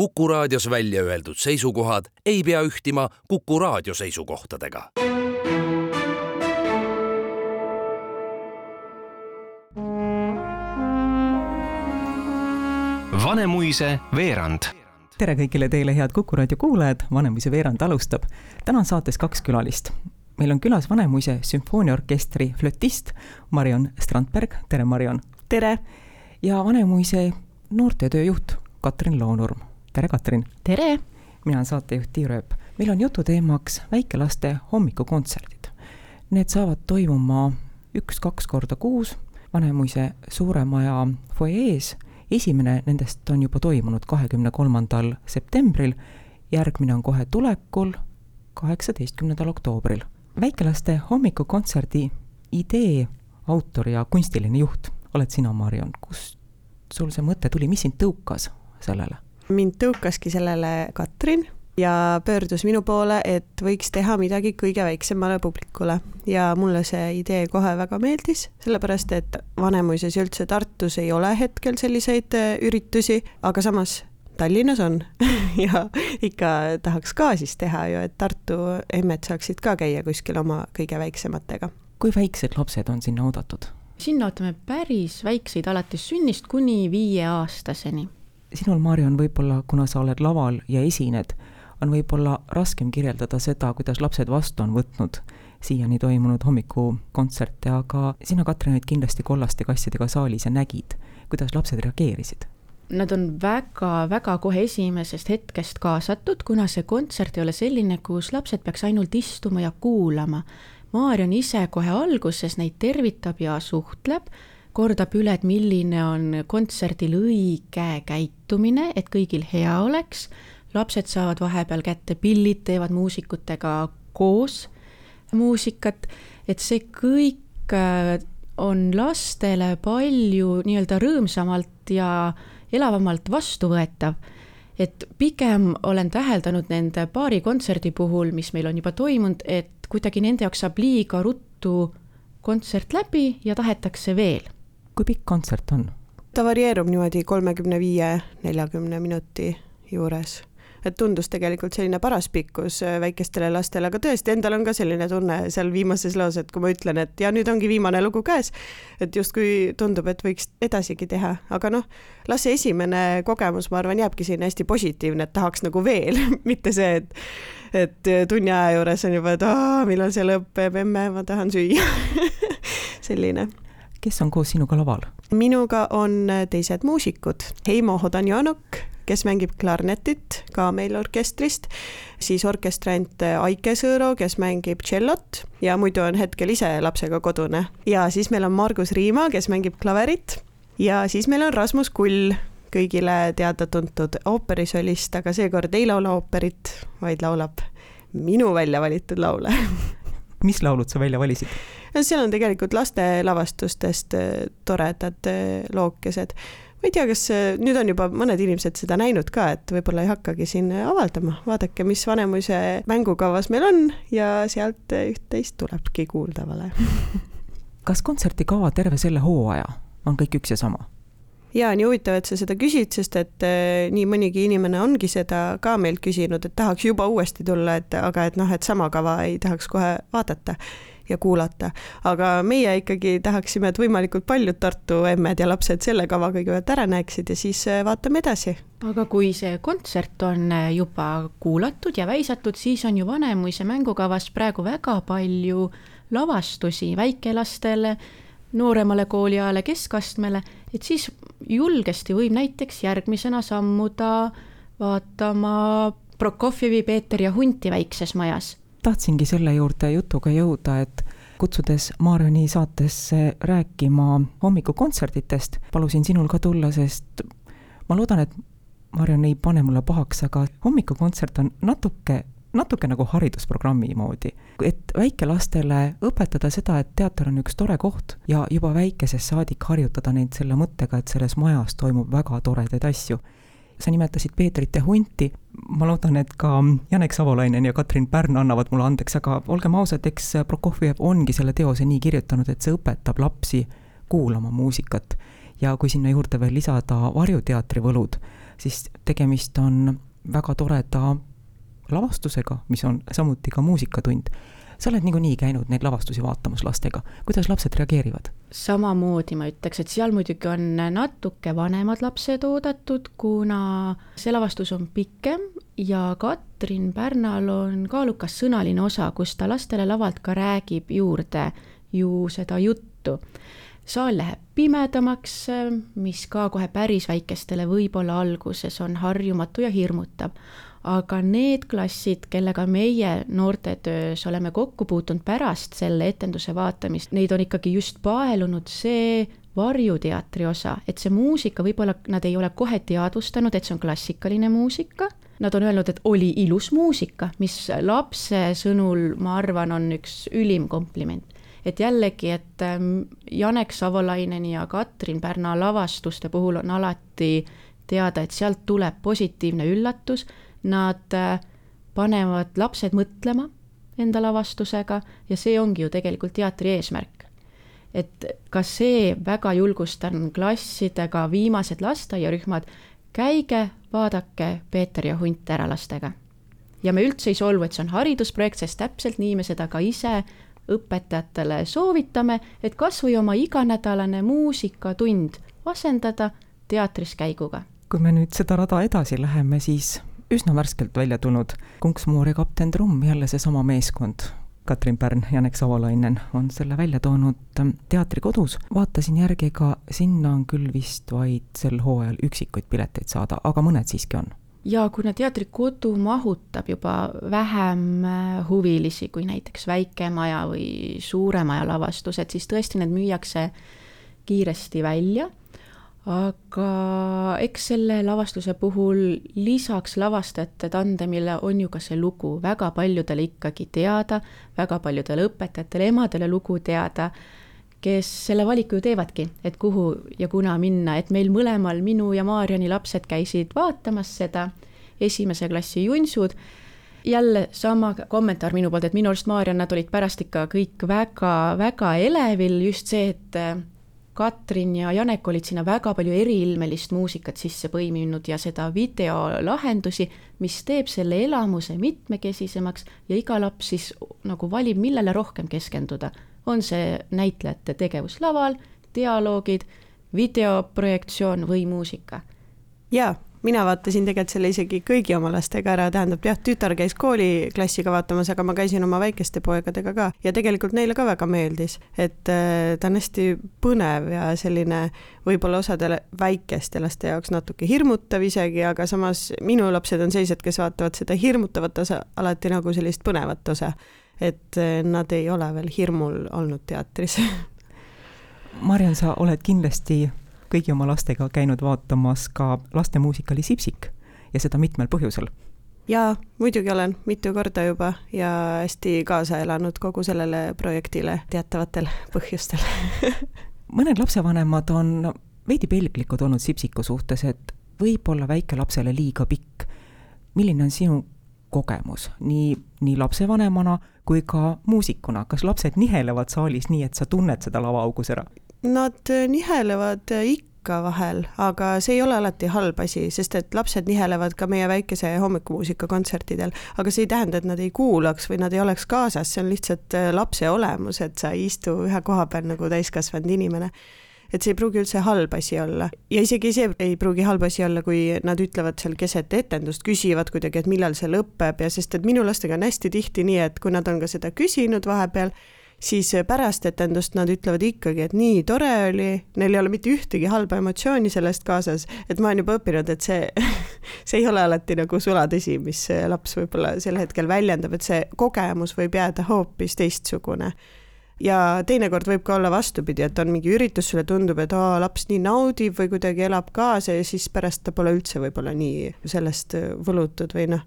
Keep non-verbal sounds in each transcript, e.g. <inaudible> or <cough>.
Kuku raadios välja öeldud seisukohad ei pea ühtima Kuku raadio seisukohtadega. Vanemuise veerand tere kõigile teile, head Kuku raadio kuulajad, Vanemuise veerand alustab. täna on saates kaks külalist. meil on külas Vanemuise sümfooniaorkestri flötist Marion Strandberg, tere Marion! tere! ja Vanemuise noortetöö juht Katrin Loonurm, tere Katrin! tere! mina olen saatejuht Tiir Ööp. meil on jututeemaks väikelaste hommikukontserdid. Need saavad toimuma üks-kaks korda kuus Vanemuise suure maja fuajees esimene nendest on juba toimunud kahekümne kolmandal septembril, järgmine on kohe tulekul, kaheksateistkümnendal oktoobril. väikelaste hommikukontserdi idee autor ja kunstiline juht oled sina, Marion, kust sul see mõte tuli, mis sind tõukas sellele? Mind tõukaski sellele Katrin ja pöördus minu poole, et võiks teha midagi kõige väiksemale publikule ja mulle see idee kohe väga meeldis, sellepärast et Vanemuises ja üldse Tartus ei ole hetkel selliseid äh, üritusi, aga samas Tallinnas on <laughs> ja ikka tahaks ka siis teha ju, et Tartu emmed saaksid ka käia kuskil oma kõige väiksematega. kui väiksed lapsed on sinna oodatud? sinna ootame päris väikseid alates sünnist kuni viieaastaseni. Sinul, Marion, võib-olla, kuna sa oled laval ja esined, on võib-olla raskem kirjeldada seda, kuidas lapsed vastu on võtnud siiani toimunud hommikukontserte, aga sina, Katrin, olid kindlasti kollaste kassidega saalis ja nägid, kuidas lapsed reageerisid. Nad on väga-väga kohe esimesest hetkest kaasatud, kuna see kontsert ei ole selline, kus lapsed peaks ainult istuma ja kuulama. Maarjon ise kohe alguses neid tervitab ja suhtleb, kordab üle, et milline on kontserdil õige käitumine, et kõigil hea oleks lapsed saavad vahepeal kätte pillid, teevad muusikutega koos muusikat, et see kõik äh, on lastele palju nii-öelda rõõmsamalt ja elavamalt vastuvõetav. et pigem olen täheldanud nende paari kontserdi puhul, mis meil on juba toimunud, et kuidagi nende jaoks saab liiga ruttu kontsert läbi ja tahetakse veel. Kui pikk kontsert on? ta varieerub niimoodi kolmekümne viie, neljakümne minuti juures. Et tundus tegelikult selline paras pikkus äh, väikestele lastele, aga tõesti, endal on ka selline tunne seal viimases loos, et kui ma ütlen, et ja nüüd ongi viimane lugu käes, et justkui tundub, et võiks edasigi teha, aga noh, las see esimene kogemus, ma arvan, jääbki selline hästi positiivne, et tahaks nagu veel <laughs> mitte see, et et tunni aja juures on juba, et aa, millal see lõpeb, emme, ma tahan süüa. <laughs> Selline kes on koos sinuga laval? minuga on teised muusikud, Heimo Hodanjanok, kes mängib klarnetit ka meil orkestrist, siis orkestrant Aike Sõõro, kes mängib tšellot ja muidu on hetkel ise lapsega kodune. ja siis meil on Margus Riima, kes mängib klaverit ja siis meil on Rasmus Kull, kõigile teada-tuntud ooperisolist, aga seekord ei laula ooperit, vaid laulab minu välja valitud laule <laughs> mis laulud sa välja valisid? seal on tegelikult lastelavastustest toredad lookesed ma ei tea, kas nüüd on juba mõned inimesed seda näinud ka, et võib-olla ei hakkagi siin avaldama, vaadake, mis Vanemuise mängukavas meil on ja sealt üht-teist tulebki kuuldavale <laughs> kas kontsertikava terve selle hooaja on kõik üks ja sama? Jaa, nii huvitav, et sa seda küsid, sest et äh, nii mõnigi inimene ongi seda ka meilt küsinud, et tahaks juba uuesti tulla, et aga et noh, et sama kava ei tahaks kohe vaadata ja kuulata. aga meie ikkagi tahaksime, et võimalikult paljud Tartu emmed ja lapsed selle kava kõigepealt ära näeksid ja siis äh, vaatame edasi. aga kui see kontsert on äh, juba kuulatud ja väisatud, siis on ju Vanemuise mängukavas praegu väga palju lavastusi väikelastele, nooremale kooliajale, keskastmele, et siis julgesti võib näiteks järgmisena sammuda vaatama Prokofjevi Peeter ja Hunti väikses majas. Tahtsingi selle juurde jutuga jõuda, et kutsudes Marioni saatesse rääkima hommikukontserditest, palusin sinul ka tulla, sest ma loodan, et Marion ei pane mulle pahaks, aga hommikukontsert on natuke, natuke nagu haridusprogrammi moodi. et väikelastele õpetada seda, et teater on üks tore koht ja juba väikesest saadik harjutada neid selle mõttega, et selles majas toimub väga toredaid asju sa nimetasid Peetrit ja Hunti, ma loodan, et ka Janek Savolainen ja Katrin Pärn annavad mulle andeks, aga olgem ausad, eks Prokofjev ongi selle teose nii kirjutanud, et see õpetab lapsi kuulama muusikat. ja kui sinna juurde veel lisada varjuteatri võlud, siis tegemist on väga toreda lavastusega, mis on samuti ka muusikatund. sa oled niikuinii käinud neid lavastusi vaatamas lastega, kuidas lapsed reageerivad? samamoodi ma ütleks, et seal muidugi on natuke vanemad lapsed oodatud, kuna see lavastus on pikem ja Katrin Pärnal on kaalukas sõnaline osa, kus ta lastele lavalt ka räägib juurde ju seda juttu saal läheb pimedamaks, mis ka kohe päris väikestele võib-olla alguses on harjumatu ja hirmutav. Aga need klassid, kellega meie noortetöös oleme kokku puutunud pärast selle etenduse vaatamist, neid on ikkagi just paelunud see varjuteatri osa, et see muusika, võib-olla nad ei ole kohe teadvustanud, et see on klassikaline muusika, nad on öelnud, et oli ilus muusika, mis lapse sõnul, ma arvan, on üks ülim kompliment. Et jällegi, et ähm, Janek Savolaineni ja Katrin Pärna lavastuste puhul on alati teada, et sealt tuleb positiivne üllatus, nad äh, panevad lapsed mõtlema enda lavastusega ja see ongi ju tegelikult teatri eesmärk. et ka see väga julgustan klassidega viimased lasteaiarühmad, käige, vaadake Peeter ja hunt ära lastega. ja me üldse ei solvu, et see on haridusprojekt, sest täpselt nii me seda ka ise õpetajatele soovitame, et kas või oma iganädalane muusikatund asendada teatris käiguga. kui me nüüd seda rada edasi läheme, siis üsna värskelt välja tulnud Kunksmoor ja kapten Trumm, jälle seesama meeskond, Katrin Pärn, Janek Savolainen on selle välja toonud teatrikodus. vaatasin järgi, ega sinna on küll vist vaid sel hooajal üksikuid pileteid saada, aga mõned siiski on ja kuna teatrikodu mahutab juba vähem äh, huvilisi kui näiteks väikemaja või suuremaja lavastused, siis tõesti need müüakse kiiresti välja. Aga eks selle lavastuse puhul lisaks lavastajate tandemile on ju ka see lugu väga paljudele ikkagi teada, väga paljudele õpetajatele, emadele lugu teada kes selle valiku ju teevadki, et kuhu ja kuna minna, et meil mõlemal, minu ja Maarjani lapsed käisid vaatamas seda, esimese klassi junsud, jälle sama kommentaar minu poolt, et minu arust Maarjan, nad olid pärast ikka kõik väga-väga elevil, just see, et Katrin ja Janek olid sinna väga palju eriilmelist muusikat sisse põiminud ja seda videolahendusi, mis teeb selle elamuse mitmekesisemaks ja iga laps siis nagu valib, millele rohkem keskenduda on see näitlejate tegevus laval, dialoogid, videoprojektsioon või muusika? jaa, mina vaatasin tegelikult selle isegi kõigi oma lastega ära, tähendab jah, tütar käis kooliklassiga vaatamas, aga ma käisin oma väikeste poegadega ka. Ja tegelikult neile ka väga meeldis, et äh, ta on hästi põnev ja selline võib-olla osadele väikeste laste jaoks natuke hirmutav isegi, aga samas minu lapsed on sellised, kes vaatavad seda hirmutavat osa alati nagu sellist põnevat osa. Et eh, nad ei ole veel hirmul olnud teatris. <laughs> Mariann, sa oled kindlasti kõigi oma lastega käinud vaatamas ka lastemuusikali Sipsik ja seda mitmel põhjusel. jaa, muidugi olen mitu korda juba ja hästi kaasa elanud kogu sellele projektile teatavatel põhjustel <laughs> mõned lapsevanemad on veidi pelglikud olnud Sipsiku suhtes, et võib-olla väikelapsele liiga pikk. milline on sinu kogemus nii, nii lapsevanemana kui ka muusikuna, kas lapsed nihelevad saalis nii, et sa tunned seda lavaaugus ära? Nad äh, nihelevad äh, ikka vahel, aga see ei ole alati halb asi, sest et lapsed nihelevad ka meie väikese hommikumuusika kontsertidel, aga see ei tähenda, et nad ei kuulaks või nad ei oleks kaasas, see on lihtsalt äh, lapse olemus, et sa ei istu ühe koha peal nagu täiskasvanud inimene et see ei pruugi üldse halb asi olla. ja isegi see ei pruugi halb asi olla, kui nad ütlevad seal keset etendust, küsivad kuidagi, et millal see lõpeb ja sest et minu lastega on hästi tihti nii, et kui nad on ka seda küsinud vahepeal, siis pärast etendust nad ütlevad ikkagi, et nii tore oli, neil ei ole mitte ühtegi halba emotsiooni sellest kaasas, et ma olen juba õppinud, et see <laughs> see ei ole alati nagu sulatõsi, mis laps võib-olla sel hetkel väljendab, et see kogemus võib jääda hoopis teistsugune. Ja teinekord võib ka olla vastupidi, et on mingi üritus, sulle tundub, et aa, laps nii naudib või kuidagi elab kaasa ja siis pärast ta pole üldse võib-olla nii sellest võlutud või noh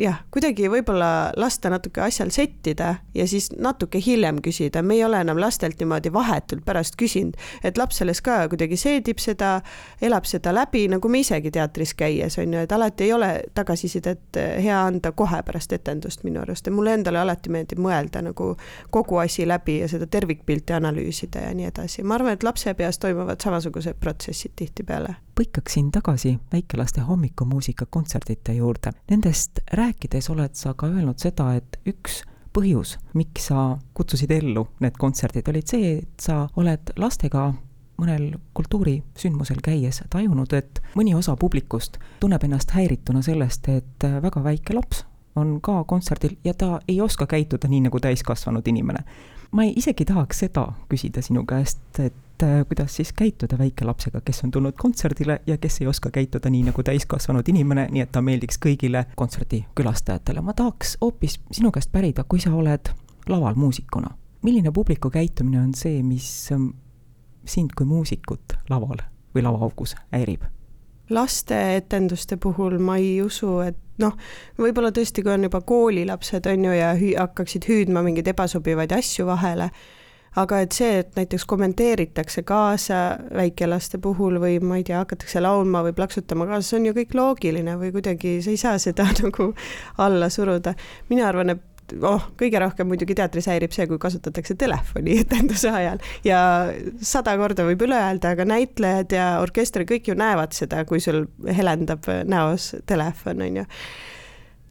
jah, kuidagi võib-olla lasta natuke asjal settida ja siis natuke hiljem küsida, me ei ole enam lastelt niimoodi vahetult pärast küsinud, et laps alles ka kuidagi seedib seda, elab seda läbi, nagu me isegi teatris käies on ju, et alati ei ole tagasisidet hea anda kohe pärast etendust minu arust. Ja mulle endale alati meeldib mõelda nagu kogu asi läbi ja seda tervikpilti analüüsida ja nii edasi. ma arvan, et lapse peas toimuvad samasugused protsessid tihtipeale põikaksin tagasi väikelaste hommikumuusika kontsertide juurde. Nendest rääkides oled sa ka öelnud seda, et üks põhjus, miks sa kutsusid ellu need kontserdid, olid see, et sa oled lastega mõnel kultuurisündmusel käies tajunud, et mõni osa publikust tunneb ennast häirituna sellest, et väga väike laps on ka kontserdil ja ta ei oska käituda nii nagu täiskasvanud inimene. ma ei isegi tahaks seda küsida sinu käest, et äh, kuidas siis käituda väikelapsega, kes on tulnud kontserdile ja kes ei oska käituda nii nagu täiskasvanud inimene, nii et ta meeldiks kõigile kontserdi külastajatele. ma tahaks hoopis sinu käest pärida, kui sa oled laval muusikuna, milline publiku käitumine on see, mis ähm, sind kui muusikut laval või lavaaugus häirib? lasteetenduste puhul ma ei usu, et noh, võib-olla tõesti, kui on juba koolilapsed, on ju, ja hü-, hakkaksid hüüdma mingeid ebasobivaid asju vahele, aga et see, et näiteks kommenteeritakse kaasa väikelaste puhul või ma ei tea, hakatakse laulma või plaksutama kaasa, see on ju kõik loogiline või kuidagi sa ei saa seda <laughs> nagu alla suruda. mina arvan, et oh, kõige rohkem muidugi teatris häirib see, kui kasutatakse telefoni etenduse ajal ja sada korda võib üle öelda, aga näitlejad ja orkester kõik ju näevad seda, kui sul helendab näos telefon, on ju.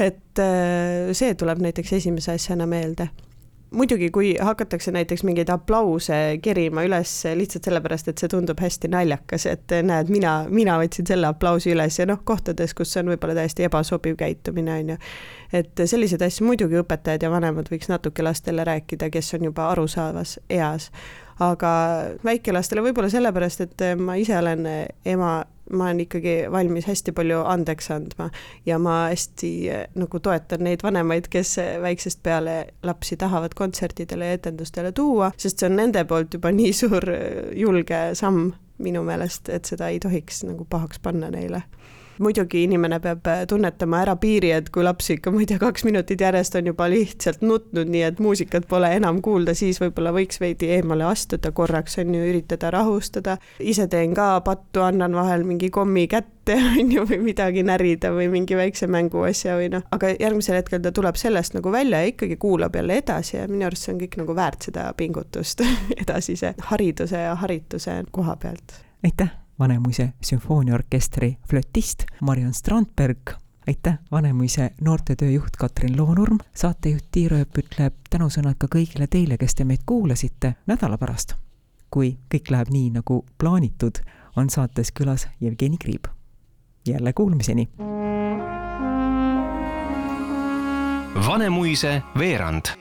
et äh, see tuleb näiteks esimese asjana meelde muidugi, kui hakatakse näiteks mingeid aplause kerima üles lihtsalt sellepärast, et see tundub hästi naljakas, et näed, mina, mina võtsin selle aplausi üles ja noh, kohtades, kus see on võib-olla täiesti ebasobiv käitumine, on ju. et selliseid asju muidugi õpetajad ja vanemad võiks natuke lastele rääkida, kes on juba arusaavas eas. aga väikelastele võib-olla sellepärast, et ma ise olen ema ma olen ikkagi valmis hästi palju andeks andma. Ja ma hästi nagu toetan neid vanemaid, kes väiksest peale lapsi tahavad kontsertidele ja etendustele tuua, sest see on nende poolt juba nii suur julge samm minu meelest, et seda ei tohiks nagu pahaks panna neile muidugi inimene peab äh, tunnetama ära piiri, et kui laps ikka, ma ei tea, kaks minutit järjest on juba lihtsalt nutnud, nii et muusikat pole enam kuulda, siis võib-olla võiks veidi eemale astuda korraks, on ju, üritada rahustada. ise teen ka pattu, annan vahel mingi kommi kätte, <laughs> on ju, või midagi närida või mingi väikse mänguasja või noh, aga järgmisel hetkel ta tuleb sellest nagu välja ja ikkagi kuulab jälle edasi ja minu arust see on kõik nagu väärt seda pingutust <laughs> edasise hariduse ja harituse koha pealt. aitäh Vanemuise sümfooniaorkestri flötist Mariann Strandberg, aitäh, Vanemuise noortetöö juht Katrin Loonurm, saatejuht Tiir Ööp ütleb tänusõnad ka kõigile teile, kes te meid kuulasite nädala pärast. kui kõik läheb nii, nagu plaanitud, on saates külas Jevgeni Kriib. jälle kuulmiseni! Vanemuise veerand